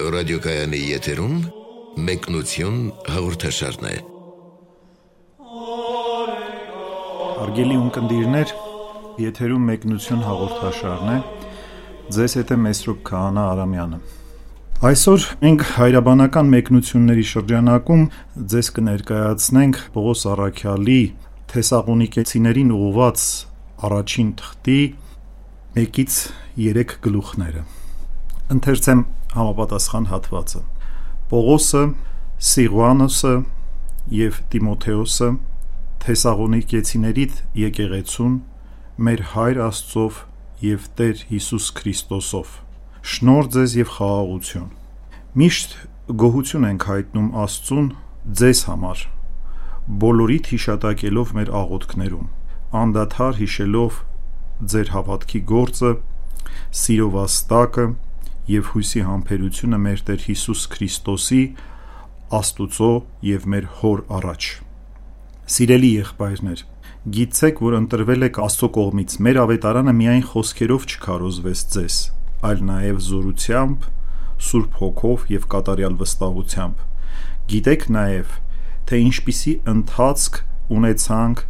Ռադիոկայանի եթերում մեկնություն հաղորդաշարն է։ Արգելի ունկնդիրներ, եթերում մեկնություն հաղորդաշարն է։ Ձեզ հետ է Մեսրոպ Քահանա Արամյանը։ Այսօր մենք հայրաբանական մեկնությունների շրջանակում ձեզ կներկայացնենք Պողոս Արաքյալի Թեսաղոնիկեցիներին ուղված առաջին թղթի 1-ից 3 գլուխները։ Ընթերցեմ համապատասխան հատվածը։ Պողոսը, Սիղուանոսը եւ Տիմոթեոսը Թեսաղոնիկեցիներիդ եկեղեցուն մեր հայր Աստծով եւ Տեր Հիսուս Քրիստոսով շնոր ձեզ եւ խաղաղություն։ Միշտ գոհություն ենք հայտնում Աստծուն ձեզ համար, բոլորիդ հիշատակելով մեր աղոթքներում, անդադար հիշելով ձեր հավատքի գործը, սիրո վաստակը եւ հույսի համբերությունը մեր Տեր Հիսուս Քրիստոսի Աստուծո եւ մեր Հոր առաջ։ Սիրելի եղբայրներ, գիտեք, որ ընտրվել եք Աստծո կողմից։ Մեր ավետարանը միայն խոսքերով չքարոզվեց ձեզ, այլ նաեւ զորությամբ, Սուրբ Հոգով եւ կատարյալ վստահությամբ։ Գիտեք նաեւ, թե ինչպիսի ընթացք ունեցանք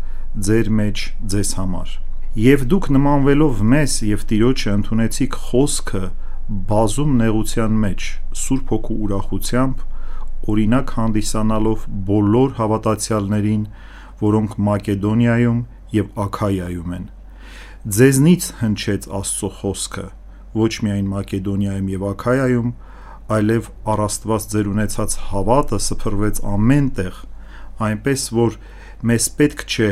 ձեր մեջ ձեզ համար։ Եվ դուք նմանվելով մեզ եւ Տիրոջը ընդունեցիք խոսքը բազում նեղության մեջ, Սուրբ Հոգու ուրախությամբ, օրինակ հանդիսանալով բոլոր հավատացյալներին, որոնք Մակեդոնիայում եւ Աքայայում են։ Ձեզնից հնչեց Աստծո խոսքը, ոչ միայն Մակեդոնիայում եւ Աքայայում, այլև առաստված ձեր ունեցած հավատը սփռվեց ամեն տեղ, այնպես որ մեզ պետք չէ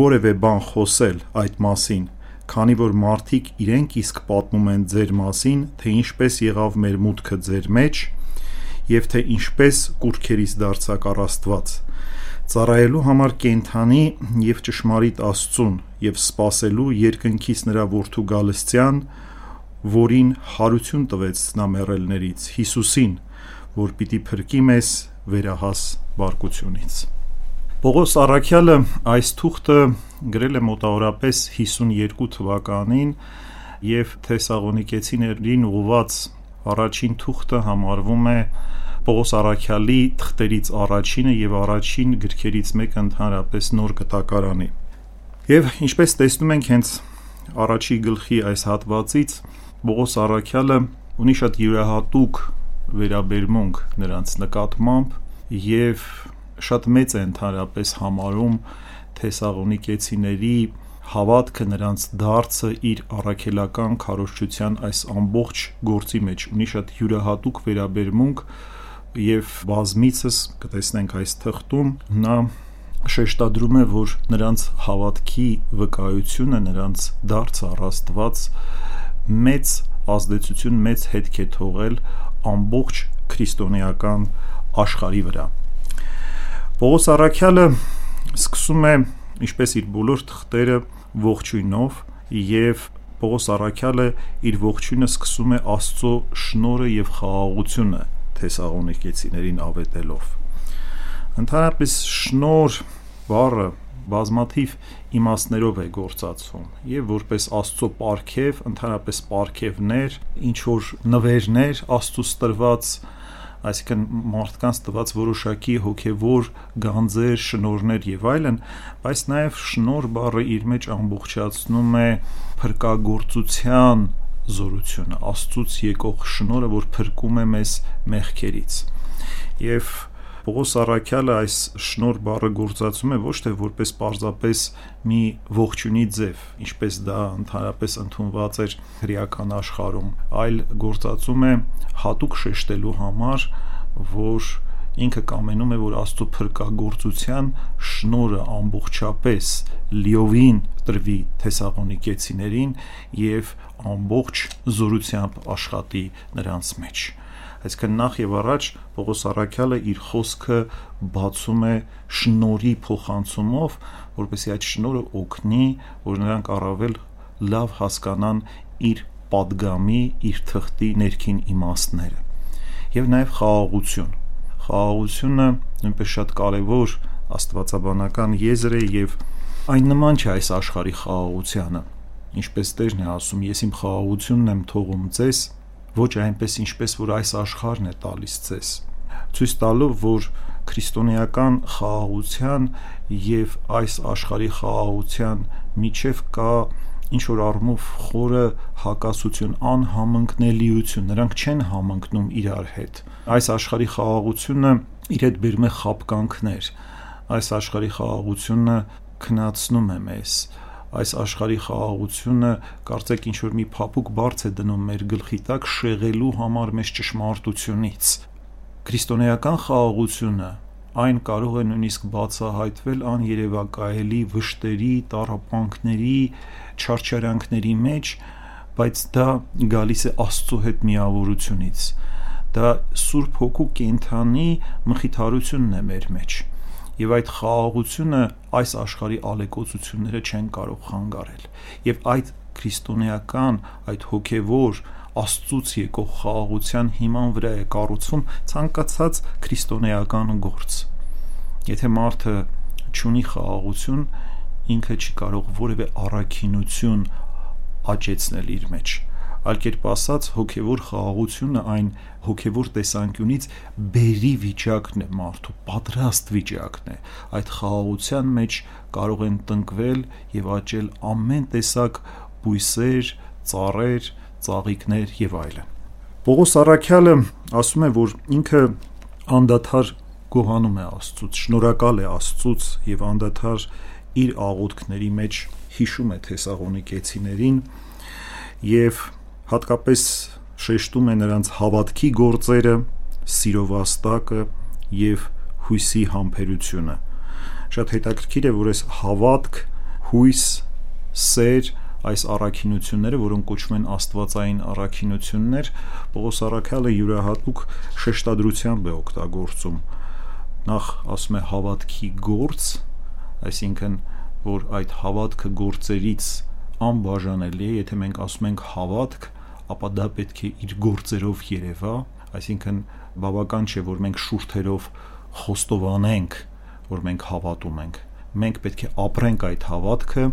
որևէ բան խոսել այդ մասին, քանի որ մարդիկ իրենք իսկ պատմում են ձեր մասին, թե ինչպես եղավ մեր մուտքը ձեր մեջ եւ թե ինչպես կուրքերից դարձակ առաստված։ Ծառայելու համար կենթանի եւ ճշմարիտ Աստծուն եւ սпасելու երկնքից նրա որդու Գալստյան, որին հարություն տվեց նա մեռելներից, Հիսուսին, որ պիտի փրկի մեզ վերահաս բարկությունից։ Պողոս Արաքյալը այս թուղթը գրել է մոտավորապես 52 թվականին եւ Թեսաղոնիկեցիներին ուղված առաջին թուղթը համարվում է Պողոս Արաքյալի թղթերից առաջինը եւ առաջին գրքերից մեկը ընդհանրապես նոր կտակարանի։ Եվ ինչպես տեսնում ենք հենց առաջի գլխի այս հատվածից Պողոս Արաքյալը ունի շատ յուրահատուկ վերաբերմունք նրանց նկատմամբ եւ շատ մեծ է ընդհանրապես համարում թեսաղոնիկեցիների հավատքը նրանց դարձը իր առաքելական քարոշչության այս ամբողջ գործի մեջ ունի շատ յուրահատուկ վերաբերմունք եւ բազմիցս կտեսնենք այս թղթում նա շեշտադրում է, որ նրանց հավատքի վկայությունը, նրանց դարձ առաստված մեծ ազդեցություն, մեծ հետք է թողել ամբողջ քրիստոնեական աշխարհի վրա։ Պողոս Արաքյալը սկսում է ինչպես իր բոլոր թղթերը ողջույնով եւ Պողոս Արաքյալը իր ողջույնը սկսում է Աստծո շնորը եւ խաղաղությունը Թեսաղոնիկեցիներին ավետելով։ Ընդհանրապես շնոր բառը բազմաթիվ իմաստներով է գործածվում եւ որպես Աստծո պարգև, ընդհանրապես պարգևներ, ինչ որ նվերներ Աստծոս տրված այսինքն մարդկանց տված որոշակի հոգևոր գանձեր, շնորներ եւ այլն, բայց նաեւ շնոր բառը իր մեջ ամբողջացնում է փրկagorցության զորությունը, Աստծուց եկող շնորը, որ փրկում է մեզ մեղքերից։ Եվ Պողոս Արաքյալը այս շնոր բառը գործածում է ոչ թե որպես պարզապես մի ողջունի ձև, ինչպես դա ընդհանրապես ընդունված էր հրեական աշխարհում, այլ գործածում է հատուկ շեշտելու համար, որ ինքը կամենում է, որ Աստծո փրկagorցության շնորը ամբողջապես լիովին տրվի թեսաղոնիկեցիներին եւ ամբողջ զորությամբ աշխատի նրանց մեջ այսինքն նախ եւ առաջ Պողոս Արաքյալը իր խոսքը բացում է շնորի փոխանցումով, որովհետեւ այդ շնորը օգնի, որ նրանք առավել լավ հասկանան իր падգամի, իր թղթի ներքին իմաստները։ Եվ նաեւ խաղաղություն։ Խաղաղությունը նույնպես շատ կարեւոր աստվածաբանական եզր է եւ այն նման չէ այս աշխարհի խաղաղությանը։ Ինչպես Տերն է ասում, ես իմ խաղաղությունն եմ թողում ձեզ, ոչ այնպես ինչպես որ այս աշխարհն է տալիս ձեզ ցույց տալով որ քրիստոնեական խաղաղության եւ այս աշխարհի խաղաղության միջև կա ինչ որ առումով խորը հակասություն, անհամընկնելիություն, նրանք չեն համընկնում իրար հետ։ Այս աշխարհի խաղաղությունը իր հետ բերում է խապկանքներ։ Այս աշխարհի խաղաղությունը քնացնում է մեզ այս աշխարհի խաղաղությունը կարծեք ինչ որ մի փափուկ բարձ է դնում մեր գլխի տակ շեղելու համար մեզ ճշմարտությունից քրիստոնեական խաղաղությունը այն կարող է նույնիսկ բացահայտվել աներևակայելի վշտերի, տարապանքների, չարչարանքների մեջ, բայց դա գալիս է Աստծո հետ միավորությունից։ Դա Սուրբ Հոգու կենթանի մխիթարությունն է մեր մեջ եւ այդ խաղաղությունը այս աշխարհի ալեկոծությունները չեն կարող խանգարել եւ այդ քրիստոնեական այդ հոգեվոր աստծուց եկող խաղաղության հիման վրա է կառուցվում ցանկացած քրիստոնեական գործ եթե մարդը ունի խաղաղություն ինքը չի կարող որևէ առաքինություն աճեցնել իր մեջ այլ կերպ ասած հոգևոր խաղաղությունը այն հոգևոր տեսանկյունից բերի վիճակն է մարդու պատրաստ վիճակն է այդ խաղաղության մեջ կարող են տնկվել եւ աճել ամեն տեսակ բույսեր, ծառեր, ծաղիկներ եւ այլն Պողոս Արաքյալը ասում է որ ինքը անդադար գոհանում է Աստծուց, շնորհակալ է Աստծուց եւ անդադար իր աղոթքների մեջ հիշում է Թեսաղոնիկեցիներին եւ հատկապես շեշտում է նրանց հավատքի գործերը, սիրովաստակը եւ հույսի համբերությունը։ Շատ հետաքրքիր է, որ այս հավատք, հույս, սեր այս առաքինությունները, որոնք կոչվում են աստվածային առաքինություններ, Պողոս Արաքյալը յուրահատուկ շեշտադրությամբ է օգտագործում։ Նախ ասում է հավատքի գործ, այսինքն որ այդ հավատքը գործերից անբաժանելի է, եթե մենք ասում ենք հավատք, ապա դա պետք է իր գործերով երևա, այսինքն բավական չէ, որ մենք շուրթերով խոստովանենք, որ մենք հավատում ենք։ Մենք պետք է ապրենք այդ հավատքը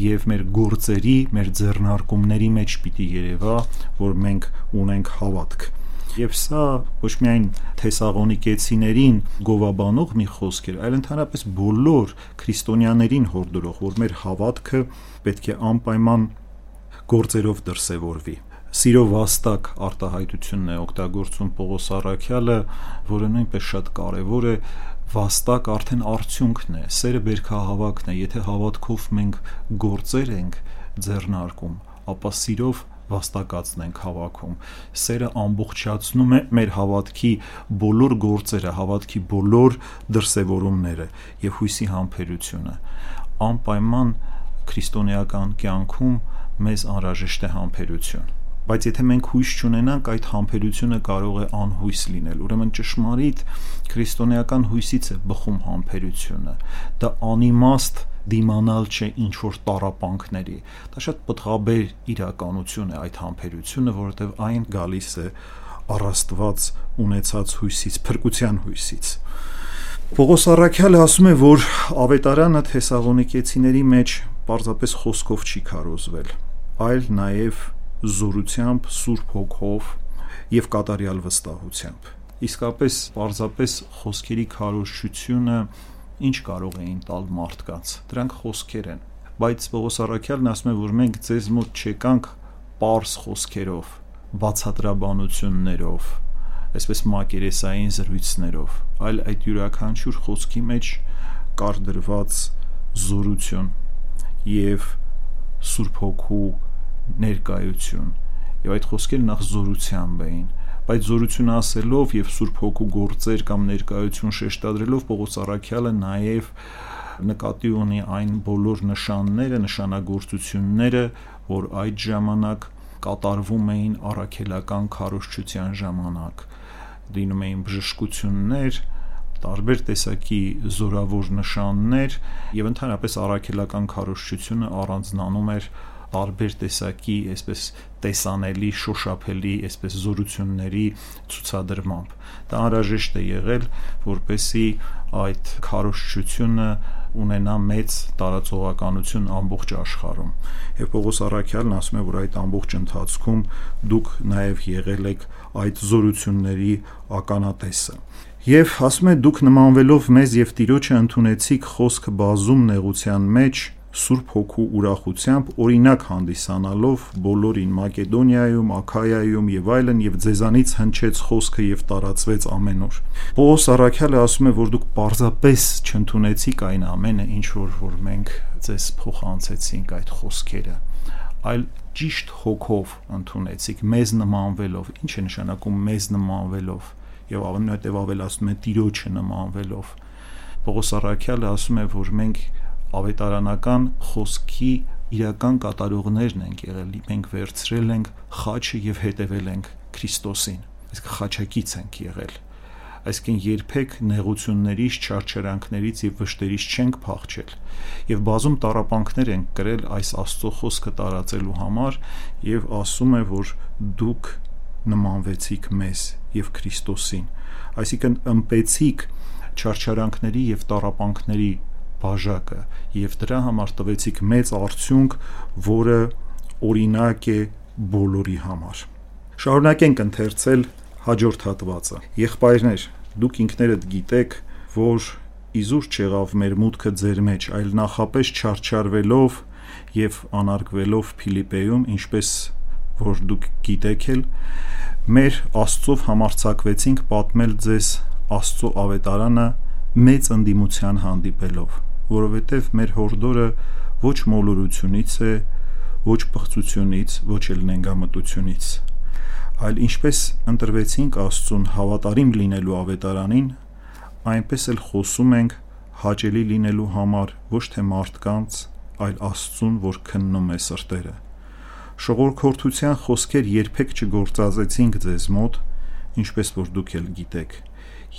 եւ մեր գործերի, մեր ձեռնարկումների մեջ պիտի երևա, որ մենք ունենք հավատք։ Եվ սա ոչ միայն թեսաղոնիկեցիներին գովաբանող մի խոսք էր, այլ ընդհանրապես բոլոր քրիստոնյաներին հորդորող, որ մեր հավատքը պետք է անպայման գործերով դրսևորվի սիրո վաստակ արտահայտությունն է օգտագործում Պողոս Արաքյալը, որը նույնպես շատ կարևոր է, վաստակ արդեն արդյունքն է, սերը բերքահավաքն է, եթե հավատքով մենք գործեր ենք ձեռնարկում, ապա սիրով վաստակածն ենք հավաքում։ Սերը ամբողջացնում է մեր հավատքի բոլոր գործերը, հավատքի բոլոր դրսևորումները եւ հույսի համբերությունը։ Անպայման քրիստոնեական կյանքում մեզ անհրաժեշտ է համբերություն բայց եթե մենք հույս չունենանք, այդ համբերությունը կարող է անհույս լինել։ Ուրեմն ճշմարիտ քրիստոնեական հույսից է բխում համբերությունը։ Դա անիմաստ դիմանալ չէ ինչ որ տարապանքների։ Դա շատ պտղաբեր իրականություն է այդ համբերությունը, որովհետև այն գալիս է առաստված ունեցած հույսից, փրկության հույսից։ Պողոս Արաքյալը ասում է, որ ավետարանը Թեսաղոնիկեցիների մեջ պարզապես խոսքով չի քարոզվել, այլ նաև զորությամբ, Սուրբ Հոգով եւ կատարյալ վստահությամբ։ Իսկապես պարզապես խոսքերի քարոշչությունը ինչ կարող էին տալ մարդկանց։ Դրանք խոսքեր են, բայց Պողոս Արաքյալն ասում է, որ մենք ձեզ մոտ չեկանք པարս խոսքերով, բացատրաբանություններով, այսպես մակերեսային զրույցներով, այլ այդ յուրաքանչյուր խոսքի մեջ կար դրված զորություն եւ Սուրբ Հոգու ներկայություն եւ այդ խոսքերը նախ զորությամբ էին բայց զորություն ասելով եւ Սուրբ Հոգու գործեր կամ ներկայություն շեշտադրելով Պողոս Արաքյալը նաեւ նկատի ունի այն բոլոր նշանները, նշանագործությունները, որ այդ ժամանակ կատարվում էին առաքելական քարոշչության ժամանակ լինում էին բժշկություններ, տարբեր տեսակի զորավոր նշաններ եւ ընդհանրապես առաքելական քարոշչությունը առանձնանում էր տարբեր տեսակի, այսպես տեսանելի, շոշափելի, այսպես զորությունների ցուցադրմամբ։ Դա անհրաժեշտ է եղել, որպեսի այդ քարոշչությունը ունենա մեծ տարածողականություն ամբողջ աշխարհում։ Եվ Պողոս Արաքյալն ասում է, որ այդ ամբողջ ընթացքում դուք նաև եղել եք այդ զորությունների ականատեսը։ Եվ ասում է դուք նմանվելով մեզ եւ Տիրոջը ընդունեցիք խոսքը բազում նեղության մեջ Սուրբ Հոգու ուրախությամբ օրինակ հանդիսանալով բոլորին Մակեդոնիայում, Աքայայում եւ այլն եւ ձեզանից հնչեց խոսքը եւ տարածվեց ամենուր։ Պողոս Արաքյալը ասում է, որ դուք պարզապես չընդունեցիք այն ամենը, ինչ որ որ մենք ձեզ փոխանցեցինք այդ խոսքերը, այլ ճիշտ հոգով ընդունեցիք, մեզ նմանվելով։ Ինչ է նշանակում մեզ նմանվելով եւ ավնահետեւ ավելացնում է տիրոջը նմանվելով։ Պողոս Արաքյալը ասում է, որ մենք ավետարանական խոսքի իրական կատարողներն ենք եղել, մենք վերցրել ենք խաչը եւ հետևել ենք Քրիստոսին։ Իսկ խաչակից ենք եղել։ Այսինքն երբեք նեղություններից, չարչարանքներից եւ վշտերից չենք փախչել եւ բազում տարապանքներ ենք կրել այս Աստծո խոսքը տարածելու համար եւ ասում է որ դուք նմանվեցիք մեզ եւ Քրիստոսին այսինքն ըմպեցիք չարչարանքների եւ տարապանքների բաժակը եւ դրա համար տվեցիք մեծ արդյունք, որը օրինակ է բոլորի համար։ Շարունակենք ընթերցել հաջորդ հատվածը։ Եղբայրներ, դուք ինքներդ գիտեք, որ իզուր չեղավ մեր մուտքը ձեր մեջ, այլ նախապես չարչարվելով եւ անարգվելով Փիլիպեում, ինչպես որ դուք գիտեք էլ, մեր Աստծով համարցակվեցինք պատմել ձեզ Աստծո ավետարանը մեծ ընդդիմության հանդիպելով որովհետև մեր հորդորը ոչ մոլորությունից է, ոչ բխծությունից, ոչ էլ նենգամտությունից, այլ ինչպես ընտրվեցինք Աստծուն հավատարիմ լինելու ավետարանին, այնպես էլ խոսում ենք հաճելի լինելու համար ոչ թե մարդկանց, այլ Աստծուն, որ քննում է սրտերը։ Շողորքորթության խոսքեր երբեք չգործածեցինք ձեզ մոտ, ինչպես որ դուք էլ գիտեք,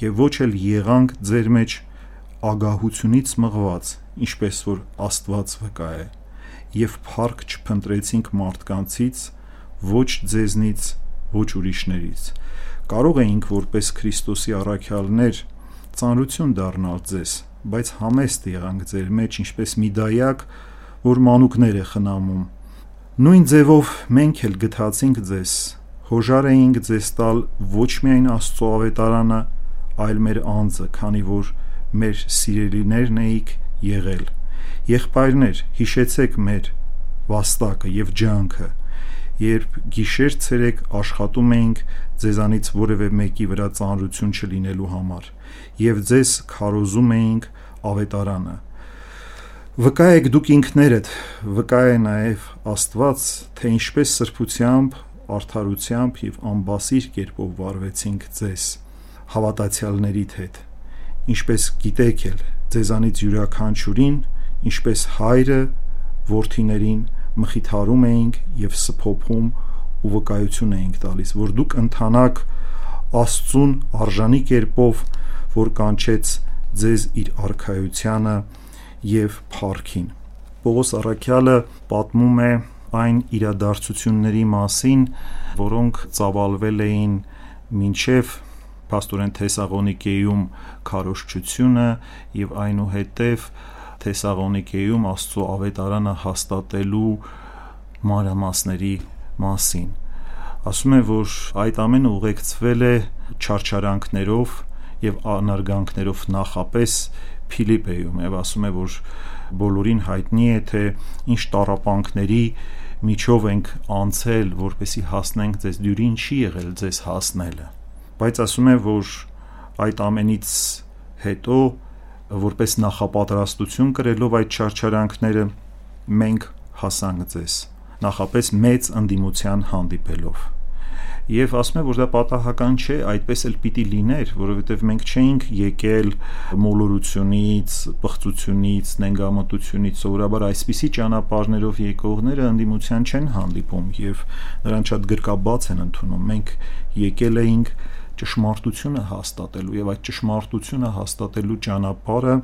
եւ ոչ էլ եղանք ձեր մեջ ագահությունից մղված, ինչպես որ Աստված վկա է, եւ փառք չփնտրեցինք մարդկանցից, ոչ ձեզնից, ոչ ուրիշներից։ Կարող էինք որպես Քրիստոսի առաքյալներ ծանրություն դառնալ ձեզ, բայց համեստ եղանք ձեր մեջ, ինչպես մի դայակ, որ մանուկներ է խնամում։ Նույն ձևով մենք էլ գթացինք ձեզ, հոժար էինք ձեզ տալ ոչ միայն Աստծո ավետարանը, այլ մեր անձը, քանի որ մեր սիրելիներն էիք եղել։ Եղբայրներ, հիշեցեք մեր վաստակը եւ ջանքը, երբ գիշեր ցերեկ աշխատում էինք ձեզանից որևէ մեկի վրա ծանրություն չլինելու համար եւ ձեզ քարոզում էինք ավետարանը վկա եք դուք ինքներդ վկա է նաեւ Աստված թե ինչպես սրբությամբ արդարությամբ եւ անբասիր կերպով վարվեցինք ձեզ հավատացյալների հետ ինչպես գիտեք էլ, ձեզանից յուրաքանչյուրին, ինչպես հայրը որդիներին մխիթարում էինք եւ սփոփում ու վկայություն էինք տալիս, որ դուք ընթանաք Աստծուն արժանի կերպով, որ կանչեց ձեզ իր արխայությանը եւ փառքին։ Պողոս Արաքյալը պատմում է այն իրադարձությունների մասին, որոնք ծավալվել էին մինչև փաստորեն Թեսաղոնիկեում քարոշչությունը եւ այնուհետև Թեսաղոնիկեում Աստծո ավետարանը հաստատելու մանրամասների մասին ասում է որ այդ ամենը ուղեկցվել է չարչարանքներով եւ անարգանքներով նախապես Փիլիպեում եւ ասում է որ բոլորին հայտնի է թե ինչ տարապանքների միջով ենք անցել որպեսի հասնենք ձեզ դյուրին չի եղել ձեզ հասնելը բայց ասում է, որ այդ ամենից հետո որպես նախապատրաստություն կրելով այդ չարչարանքները մենք հասանք ձեզ նախապես մեծ ընդդիմության հանդիպելով եւ ասում է որ դա պատահական չէ այդպես էլ պիտի լիներ որովհետեւ մենք չէինք եկել մոլորությունից բխծությունից նենգամտությունից սովորաբար այսպիսի ճանապարհներով եկողները ընդդիմության չեն հանդիպում եւ նրանց շատ գրկաբաց են ընդունում մենք եկել էինք ճշմարտությունը հաստատելու եւ այդ ճշմարտությունը հաստատելու ճանապարհը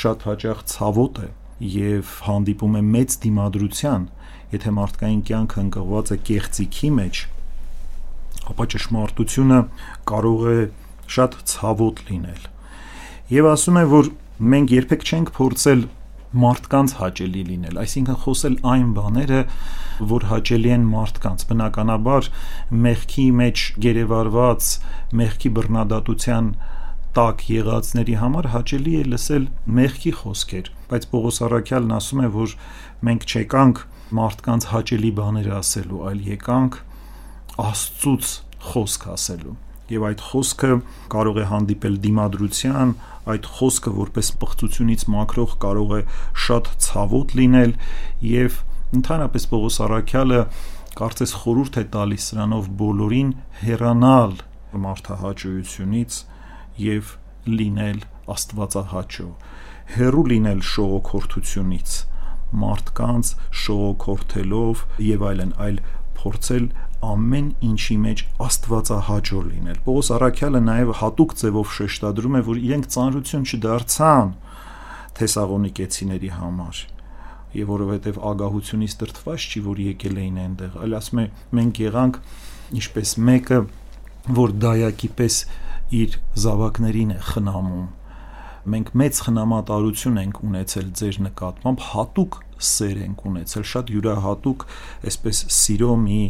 շատ հաճախ ցավոտ է եւ հանդիպում է մեծ դիմադրության եթե մարդկային կյանքը ընկղված է կեղծիքի մեջ ապա ճշմարտությունը կարող է շատ ցավոտ լինել եւ ասում է որ մենք երբեք չենք փորձել մարդկանց հաճելի լինել, այսինքն խոսել այն բաները, որ հաճելի են մարդկանց։ Բնականաբար մեղքի մեջ գերեվարված, մեղքի բռնադատության տակ եղածների համար հաճելի է լսել մեղքի խոսքեր, բայց Պողոս Արաքյալն ասում է, որ մենք չեկանք մարդկանց հաճելի բաներ ասելու, այլ եկանք Աստծուց խոսք ասելու եւ այդ խոսքը կարող է հանդիպել դիմադրության, այդ խոսքը որպես պղծությունից մաքրող կարող է շատ ցավոտ լինել եւ ընդհանրապես Պողոս Արաքյալը կարծես խորուրդ է տալիս սրանով բոլորին հեռանալ մարդահաճույությունից եւ լինել աստվածահաճո, հերու լինել շողոքորթությունից, մարդկանց շողոքորթելով եւ այլն, այլ փորձել ամեն ինչի մեջ աստվածահաճո լինել։ Պողոս Արաքյալը նաև հատուկ ձևով շեշտադրում է, որ իրենք ծանրություն չդարձան թեսաղոնիկեցիների համար եւ որովհետեւ ագահությունից դրթված չի, որ եկել էին այնտեղ, այլ ասում է մենք եղանք ինչպես մեկը, որ դայակի պես իր զավակներին է խնամում մենք մեծ խնամատարություն ենք ունեցել ձեր նկատմամբ հատուկ սեր ենք ունեցել շատ յուրահատուկ այսպես սիրո մի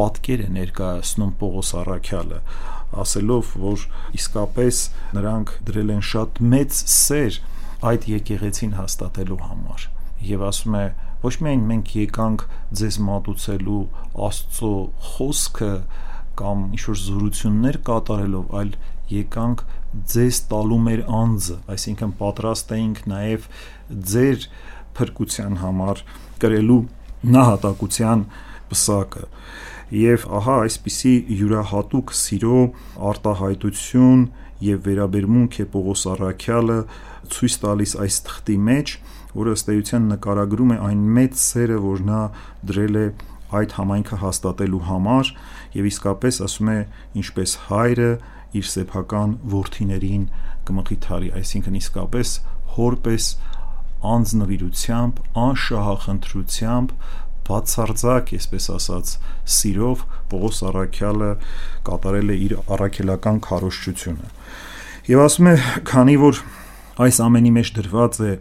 պատկեր է ներկայացնում Պողոս Արաքյալը ասելով որ իսկապես նրանք դրել են շատ մեծ սեր այդ եկեղեցին հաստատելու համար եւ ասում է ոչ միայն մենք եկանք ձեզ մատուցելու Աստծո խոսքը կամ ինչ որ զորություններ կատարելով, այլ եկանք ձեզ տալու մեր անձը, այսինքն պատրաստ էինք նաև ձեր փրկության համար կրելու նահատակության պսակը եւ ահա այսպիսի յուրահատուկ սիրո արտահայտություն եւ վերաբերմունք է Պողոս Արաքյալը ցույց տալիս այս թղթի մեջ, որը ըստ էության նկարագրում է այն մեծ սերը, որ նա դրել է այդ համայնքը հաստատելու համար եւ իսկապես ասում է ինչպես հայրը իր սեփական ворթիներին կմխիթարի, այսինքն իսկապես հորպես անձնվիրությամբ, անշահախնդրությամբ բացարձակ, այսպես ասած, սիրով Պողոս Արաքյալը կատարել է իր առաքելական քարոշչությունը։ Եվ ասում է, քանի որ այս ամենի մեջ դրված է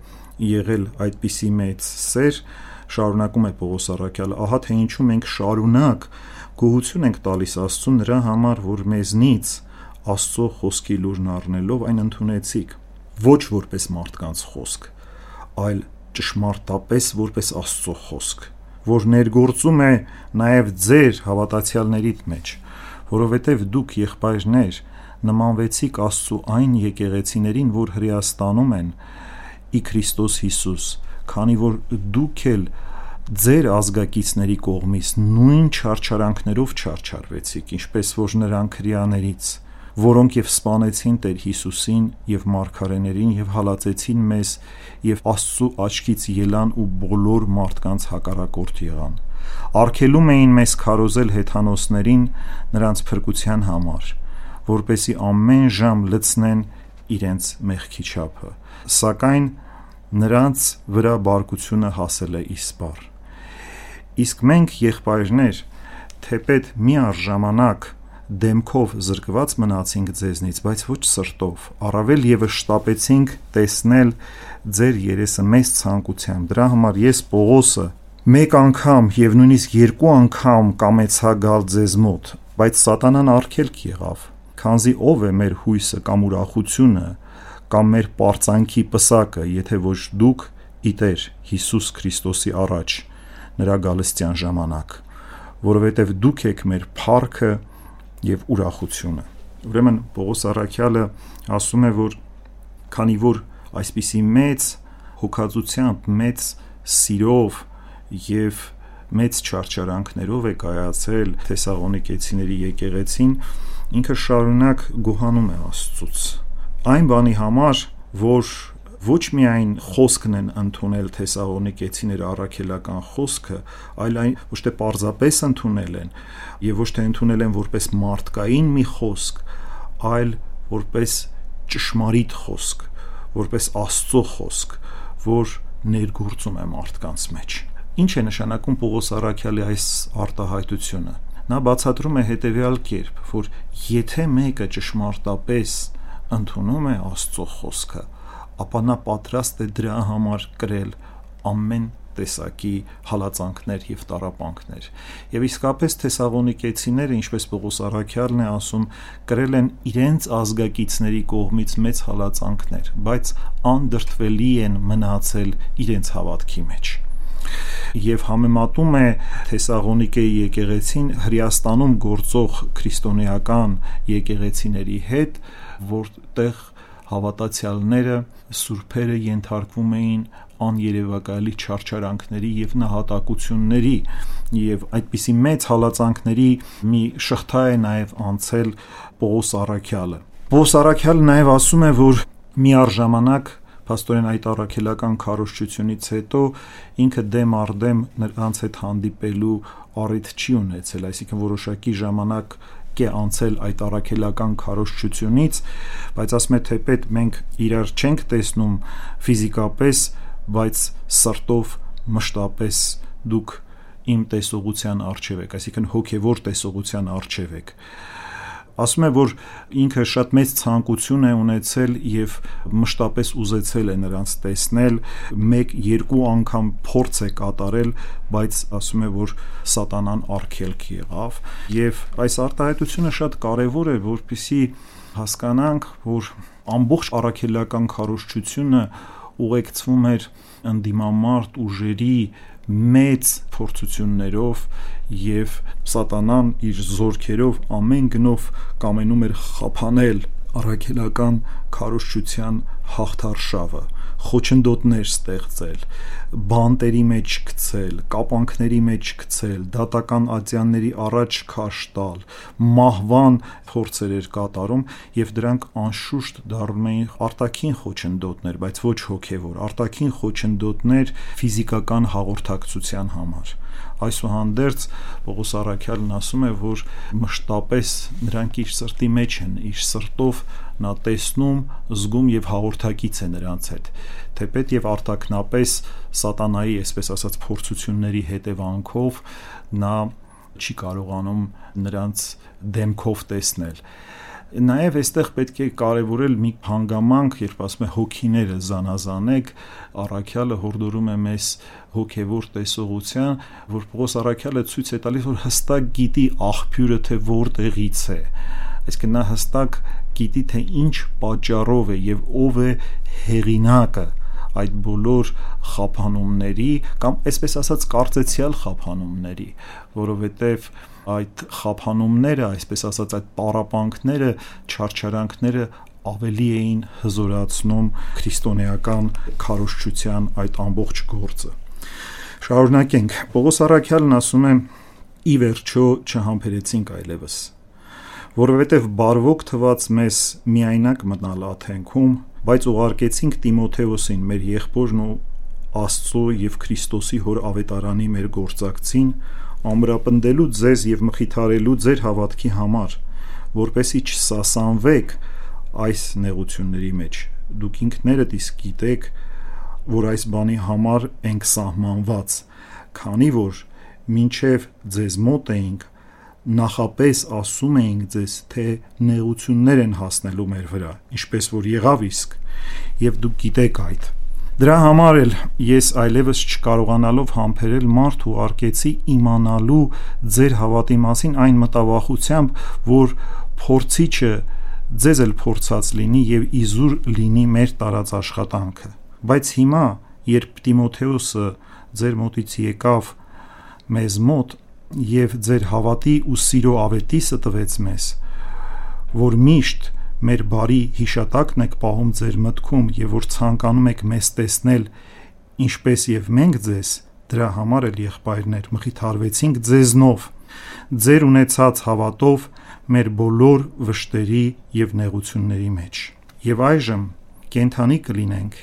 եղել այդպիսի մեծ սեր, շարունակում է Պողոս Արաքյալը, ահա թե ինչու մենք շարունակ գոհություն ենք տալիս Աստծուն նրա համար, որ մեզնից Աստծո խոսքի լուրն առնելով այն ընդունեցիք, ոչ որպես մարդկանց խոսք, այլ ճշմարտապես որպես Աստծո խոսք, որ ներգործում է նաև ձեր հավատացյալներիդ մեջ, որովհետև դուք եղբայրներ նմանվեցիք Աստծո այն եկեղեցիներին, որ հրեաստանում են ի Քրիստոս Հիսուս, քանի որ դուք էլ ձեր ազգակիցների կողմից նույն չարչարանքներով չարչարվեցիք, ինչպես որ նրանք հрьяաներից որոնք եւ սپانեցին Տեր Հիսուսին եւ մարգարեներին եւ հալածեցին մեզ եւ Աստծո աչքից ելան ու բոլոր մարդկանց հակառակորդ եղան։ Արկելում էին մեզ քարոզել հեթանոսներին նրանց փրկության համար, որպեսի ամեն ժամ լցնեն իրենց մեղքի չափը։ Սակայն նրանց վրա բարկությունը հասել է իսպար։ Իսկ մենք եղբայրներ թեպետ մի առժամանակ դեմքով զրկված մնացինք ձեզնից, բայց ոչ սրտով։ Առավել եւս շտապեցինք տեսնել ձեր երեսը մեծ ցանկությամբ։ Դրա համար ես Պողոսը մեկ անգամ եւ նույնիսկ երկու անգամ կամեցա գալ ձեզ մոտ, բայց սատանան արգելք եղավ։ Քանզի ով է մեր հույսը կամ ուրախությունը կամ մեր པարծանքի պսակը, եթե ոչ դուք իտեր Հիսուս Քրիստոսի առաջ նրա գալստյան ժամանակ, որովհետև դուք եք մեր փառքը եւ ուրախությունը։ Ուրեմն Պողոս Արաքյալը ասում է, որ քանի որ այսպիսի մեծ հոգացությամբ, մեծ սիրով եւ մեծ չարչարանքներով է կայացել Թեսաղոնիկեցիների եկեղեցին, ինքը շարունակ գոհանում է Աստծուց։ Այն բանի համար, որ ոչ միայն խոսքն են ընդունել թեսաղոնիկեցիները առաքելական խոսքը, այլ այն ոչ թե պարզապես ընդունել են եւ ոչ թե ընդունել են որպես մարդկային մի խոսք, այլ որպես ճշմարիտ խոսք, որպես Աստծո խոսք, որ ներգործում է մարդկանց մեջ։ Ինչ է նշանակում Պողոս Արաքյալի այս արտահայտությունը։ Նա բացատրում է հետեւյալ կերպ, որ եթե մեկը ճշմարտապես ընդունում է Աստծո խոսքը, ապա նա պատրաստ է դրա համար կրել ամեն տեսակի հալածանքներ եւ տարապանքներ։ Եվ իսկապես թեսաղոնիկեցիները, ինչպես Պողոս Արաքյալն է ասում, կրել են իրենց ազգակիցների կողմից մեծ հալածանքներ, բայց անդրտվելի են մնացել իրենց հավատքի մեջ եւ համեմատում է Թեսաղոնիկեի եկեղեցին Հրեաստանում գործող քրիստոնեական եկեղեցիների հետ, որտեղ հավատացյալները սուրբերը ենթարկվում էին աներևակայելի չարչարանքների եւ նահատակությունների եւ այդպիսի մեծ հալածանքների մի շղթա է նաեւ անցել Պողոս Արաքյալը Պողոս Արաքյալը նաեւ ասում է որ մի առժամանակ Փաստորեն այդ առաքելական քարոշչությունից հետո ինքը դեմ առ դեմ նրանց հետ հանդիպելու առիթ չի ունեցել, այսինքն որոշակի ժամանակ է անցել այդ առաքելական քարոշչությունից, բայց ասում է թեպետ մենք իրար չենք տեսնում ֆիզիկապես, բայց սրտով մշտապես դուք իմ տեսողության արժև եք, այսինքն հոգևոր տեսողության արժև եք ասում է որ ինքը շատ մեծ ցանկություն է ունեցել եւ մշտապես ուզեցել է նրանց տեսնել մեկ երկու անգամ փորձ է կատարել բայց ասում է որ սատանան արգելք եղավ եւ այս արտահայտությունը շատ կարեւոր է որpիսի հասկանանք որ ամբողջ առաքելական քարոշչությունը ուղեկցվում էր ընդդիմամարտ ուժերի մեծ փորձություններով եւ սատանան իր զորքերով ամեն գնով կամենում էր խափանել առաքելական քարոշչության հաղթարշավը խոչընդոտներ ստեղծել, բանտերի մեջ գցել, կապանքների մեջ գցել, դատական ատյանների առաջ քաշ տալ, մահվան փորձեր էր կատարում եւ դրանք անշուշտ դառնում էին արտաքին խոչընդոտներ, բայց ոչ հոգեվոր, արտաքին խոչընդոտներ ֆիզիկական հաղորդակցության համար այսուհանդերձ Պողոս Արաքյալն ասում է, որ մշտապես նրանք իր սրտի մեջ են, իր սրտով նա տեսնում, զգում եւ հաղորդակից է նրանց հետ թեպետ եւ արտակնապես սատանայի, այսպես ասած, փորձությունների հետևանքով նա չի կարողանում նրանց դեմքով տեսնել Նաև այստեղ պետք է կարևորել մի հանգամանք, երբ ասում է հոգիները զանազանեք, Արաքյալը հորդորում է մեզ հոգևոր տեսողության, որ Պողոս Արաքյալը ցույց է տալիս, որ հստակ գիտի աղբյուրը թե որտեղից է։ Այսինքն նա հստակ գիտի թե ինչ պատճառով է եւ ով է հեղինակը այդ բոլոր խափանումների կամ այսպես ասած կարծեցյալ խափանումների, որովհետև այդ խափանումները, այսպես ասած այդ պարապանքները, չարչարանքները ավելի էին հզորացնում քրիստոնեական քարոշչության այդ ամբողջ գործը։ Շարունակենք։ Պողոս Արաքյալն ասում է. «Ի վերջո չհամբերեցինք այլևս» որովհետև բարվոք թված մեզ միայնակ մնալ աթենքում, բայց ուղարկեցինք Տիմոթեոսին, մեր եղբորն ու Աստծո եւ Քրիստոսի հոր ավետարանի մեր գործակցին, ամրապնդելու ձեզ եւ մխիթարելու ձեր հավատքի համար, որպեսի չսասանվեք այս նեղությունների մեջ։ Դուք ինքներդ իսկ գիտեք, որ այս բանի համար ենք սահմանված, քանի որ մինչև ձեզ մոտ էինք նախապես ասում էինք ձեզ, թե նեղություններ են հասնելու մեր վրա, ինչպես որ եղավ իսկ, եւ դուք գիտեք այդ։ Դրա համար էլ ես այլևս չկարողանալով համբերել մարդ ու արկեցի իմանալու ձեր հավատի մասին այն մտավախությամբ, որ փորձիչը ձեզ էլ փորձած լինի եւ իզուր լինի մեր տարած աշխատանքը։ Բայց հիմա, երբ Տիմոթեոսը ձեր մոտից եկավ մեզ մոտ, եւ ձեր հավատի ու սիրո ավետիսը տվեց մեզ, որ միշտ մեր բարի հիշատակն եք պահում ձեր մտքում եւ որ ցանկանում եք մեզ տեսնել ինչպես եւ մենք ձեզ դրա համար էլ եղբայրներ մխիթարվեցինք ձեզնով ձեր ունեցած հավատով մեր բոլոր վշտերի եւ նեղությունների մեջ եւ այժմ կենթանի կլինենք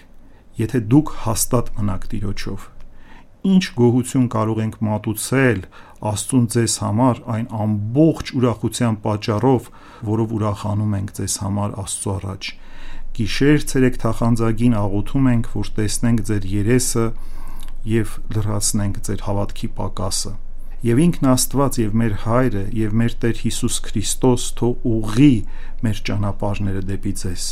եթե դուք հաստատ մնաք Տիրոջով ինչ գոհություն կարող ենք մատուցել Աստծուն ձեզ համար այն ամբողջ ուրախության պատճառով, որով ուրախանում ենք ձեզ համար Աստծո առաջ։ Գիշեր ցերեկ թախանձագին աղոթում ենք, որ տեսնենք ձեր երեսը եւ լրացնենք ձեր հավատքի պակասը։ Եվ ինքն Աստված եւ մեր հայրը եւ մեր Տեր Հիսուս Քրիստոս թող ուղղի մեր ճանապարհները դեպի ձեզ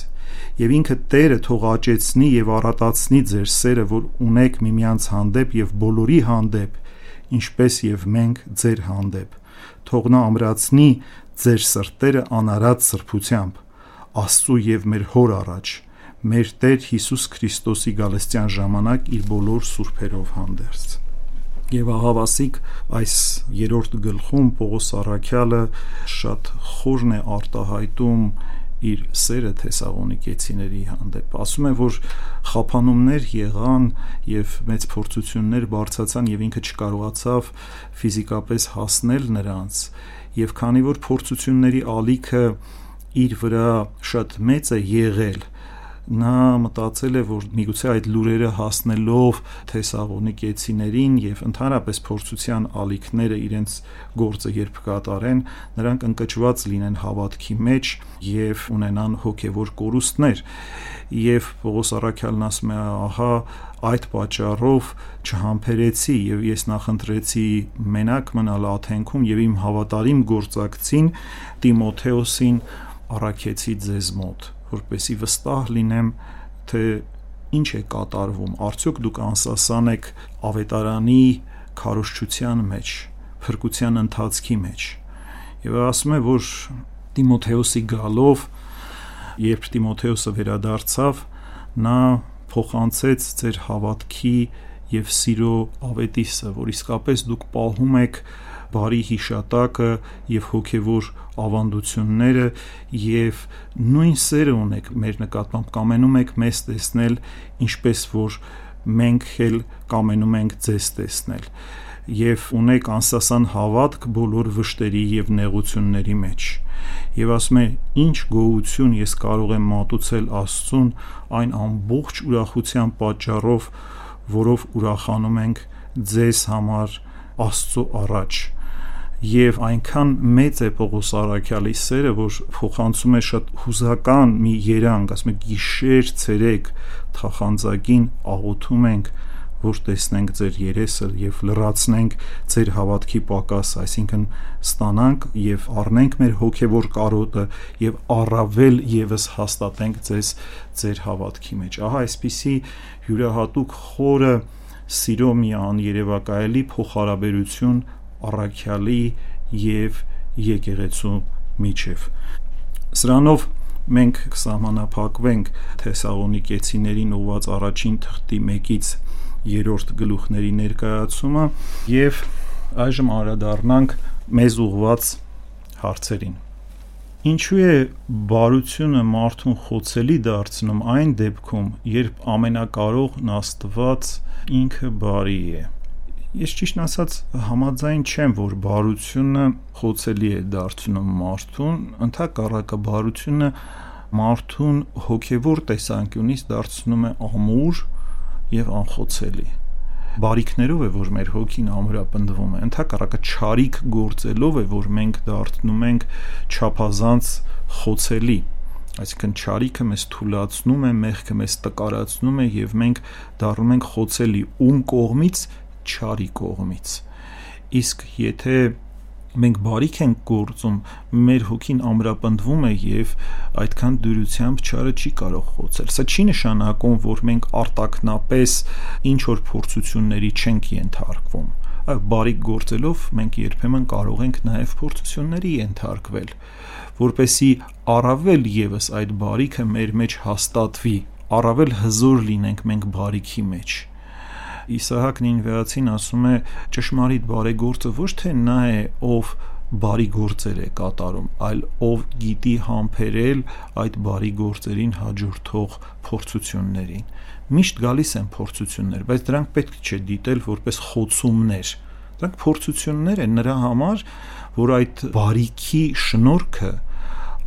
եւ ինքը Տերը թող աճեցնի եւ առատացնի ձեր սերը, որ ունեք միմյանց հանդեպ եւ բոլորի հանդեպ, ինչպես եւ մենք ձեր հանդեպ։ Թող նա ամրացնի ձեր սրտերը անարատ սրբությամբ Աստծու եւ մեր հոր առաջ մեր Տեր Հիսուս Քրիստոսի գալստյան ժամանակ իր բոլոր սուրբերով հանդերձ։ Եվ ահավասիկ այս երրորդ գլխում Պողոս Արաքյալը շատ խորն է արտահայտում իր սերը թեսաղոնիկեցիների հանդեպ ասում է որ խափանումներ եղան եւ մեծ փորձություններ բարձացան եւ ինքը չկարողացավ ֆիզիկապես հասնել նրանց եւ քանի որ փորձությունների ալիքը իր վրա շատ մեծ է եղել նա մտածել է, որ միգուցե այդ լուրերը հասնելով թեսաղոնիկեցիներին եւ ընդհանրապես փորձության ալիքները իրենց գործը երբ կատարեն, նրանք ընկճված լինեն հավատքի մեջ եւ ունենան հոգեվոր կորուստներ։ Եվ Պողոս Արաքյալն ասում է, ահա այդ պատճառով չհամբերեցի եւ ես նախընտրեցի մենակ մնալ Աթենքում եւ իմ հավատարիմ գործակցին Տիմոթեոսին առաքեցի ձեզ մոտ որպեսի վստահ լինեմ, թե ինչ է կատարվում։ Արդյոք դուք անսասան եք ավետարանի քարոշչության մեջ, փրկության ընթացքի մեջ։ Եվ ասում է, որ Տիմոթեոսի գալով, երբ Տիմոթեոսը վերադարձավ, նա փոխանցեց ձեր հավատքի եւ սիրո ավետիսը, որ իսկապես դուք պահում եք բարի հիշատակը եւ հոգեվոր ավանդությունները եւ նույն սերը ունեք մեր նկատմամբ կամենում եք մեզ տեսնել ինչպես որ մենք էլ կամենում ենք ձեզ տեսնել եւ ունեք անսասան հավատք բոլոր վշտերի եւ նեղությունների մեջ եւ ասում է ինչ գոհություն ես կարող եմ մատուցել Աստծուն այն ամբողջ ուրախության պատճառով որով ուրախանում ենք ձեզ համար Աստծո առաջ եւ այնքան մեծ է Պողոս Արաքյալի սերը, որ փոխանցում է շատ հուզական մի երանգ, ասում է գիշեր ցերեկ թախանձագին աղոթում ենք որ տեսնենք ձեր երեսը եւ լրացնենք ձեր հավատքի պակասը, այսինքն ստանանք եւ առնենք մեր հոգեվոր կարոտը եւ առավել եւս հաստատենք ձեզ ձեր հավատքի մեջ։ Ահա այսպիսի յուրահատուկ խորը սիրո մի աներևակայելի փոխհարաբերություն առաքյալի եւ եկեղեցու միջև։ Սրանով մենք կսահմանափակվենք Թեսաղոնիկեցիներին ուղված առաջին թղթի 1-ից 3-րդ գլուխների ներկայացումը եւ այժմ անդրադառնանք մեզ ուղված հարցերին։ Ինչու է բարությունը մարդուն խոցելի դարձնում այն դեպքում, երբ ամենակարողն Աստված ինքը բարի է։ Ես ճիշտ ասած համաձայն չեմ, որ բարությունը խոցելի է դարձնում մարդուն, ընդհակառակը բարությունը մարդուն հոգևոր տեսանկյունից դարձնում է ամուր եւ անխոցելի բարիքներով է որ մեր հոգին ամրապնդվում է ընդհակառակը ճարիք գործելով է որ մենք դարձնում ենք չափազանց խոցելի այսինքն ճարիքը մեզ թուլացնում է մեղքը մեզ տկարացնում է եւ մենք դառնում ենք խոցելի ում կողմից չարի կողմից իսկ եթե մենք բարիք ենք գործում, մեր հոգին ամրապնդվում է եւ այդքան դյուրությամբ չարը չի կարող խոցել։ Սա չի նշանակում, որ մենք արտակնապես ինչ որ փորձությունների չենք ենթարկվում։ բարիք գործելով մենք երբեմն կարող ենք նաև փորձությունների ենթարկվել, որպեսի առավել եւս այդ բարիքը մեր մեջ հաստատվի, առավել հզոր լինենք մենք բարիքի մեջ Իսահակ Նինվեացին ասում է ճշմարիտ բարեգործը ոչ թե նա է, ով բարի գործեր է կատարում, այլ ով գիտի համբերել այդ բարի գործերին հաջորդող փորձություններին։ Միշտ գալիս են փորձություններ, բայց դրանք պետք չէ դիտել որպես խոցումներ։ Դրանք փորձություններ են նրա համար, որ այդ բարիքի շնորհքը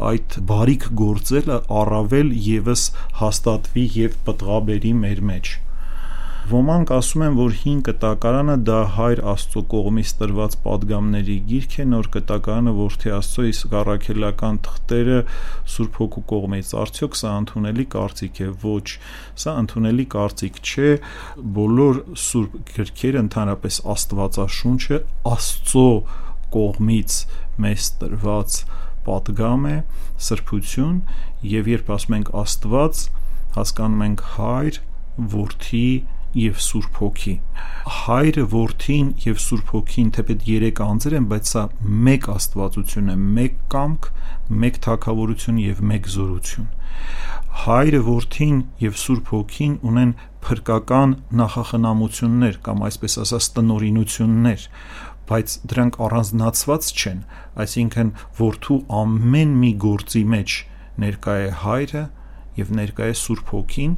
այդ բարիք գործելը առավել եւս հաստատվի եւ պտղաբերի մեր մեջ Ոմանք ասում են, որ հին կտակարանը դա հայր Աստծո կողմից տրված падգամների գիրք է, նոր կտակարանը Որդի Աստծո, իսկ առաքելական թղթերը Սուրբ Հոգու կողմից։ Արդյոք սա ընդունելի կարծիք է։ Ոչ, սա ընդունելի կարծիք չէ։ Բոլոր Սուրբ գրքերը ընդհանրապես Աստվածաշունչը Աստծո կողմից մեզ տրված падգամ է, սրբություն, եւ երբ ասում ենք Աստված, հասկանում ենք հայր, որդի եւ Սուրբ Հոգի։ Հայրը, Որդին եւ Սուրբ Հոգին թեպետ երեք անձեր են, բայց սա մեկ Աստվածություն է, մեկ կամք, մեկ թակավորություն եւ մեկ զորություն։ Հայրը, Որդին եւ Սուրբ Հոգին ունեն փրկական նախախնամություններ կամ այսպես ասած տնորինություններ, բայց դրանք առանձնացված չեն, այսինքն որդու ամեն մի գործի մեջ ներկա է հայրը, եւ ներկա է Սուրբ Հոգին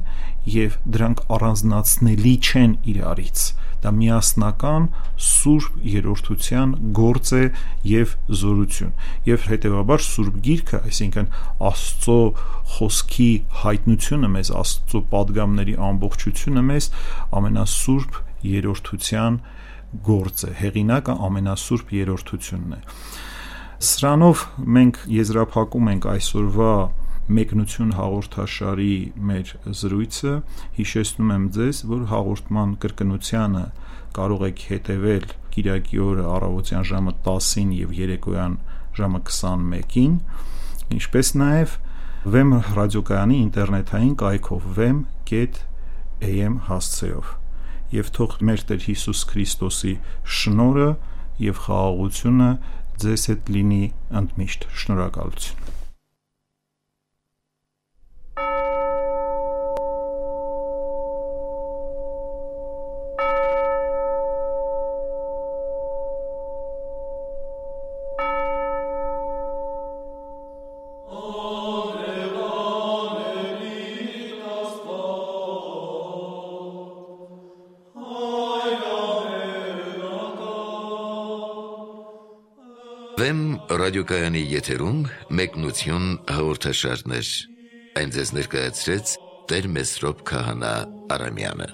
եւ դրանք առանձնացնելի չեն իրարից։ Դա միասնական Սուրբ երրորդության գործ է եւ զորություն։ Եվ հետեւաբար Սուրբ Գիրքը, այսինքն Աստծո խոսքի հայտնությունը մեզ, Աստծո падգամների ամբողջությունը մեզ ամենասուրբ երրորդության գործ է։ Հեղինակը ամենասուրբ երրորդությունն է։ Սրանով մենք եզրափակում ենք այսօրվա մեկնություն հաղորդաշարի մեր զրույցը հիշեցնում եմ ձեզ, որ հաղորդման կրկնությանը կարող եք հետևել Կիրակի օրը առավոտյան ժամը 10-ին եւ երեկոյան ժամը 21-ին, ինչպես նաեւ Վեմ ռադիոկայանի ինտերնետային կայքով vem.am հասցեով եւ թող մեր Տեր Հիսուս Քրիստոսի շնորհը եւ խաղաղությունը ձեզ հետ լինի ընդմիշտ շնորհակալություն ռադիոկայանի եթերում մեկնություն հաղորդաշարներ։ Այն ձեզ ներկայացրեց Տեր Մեսրոպ Քահանա Արամյանը։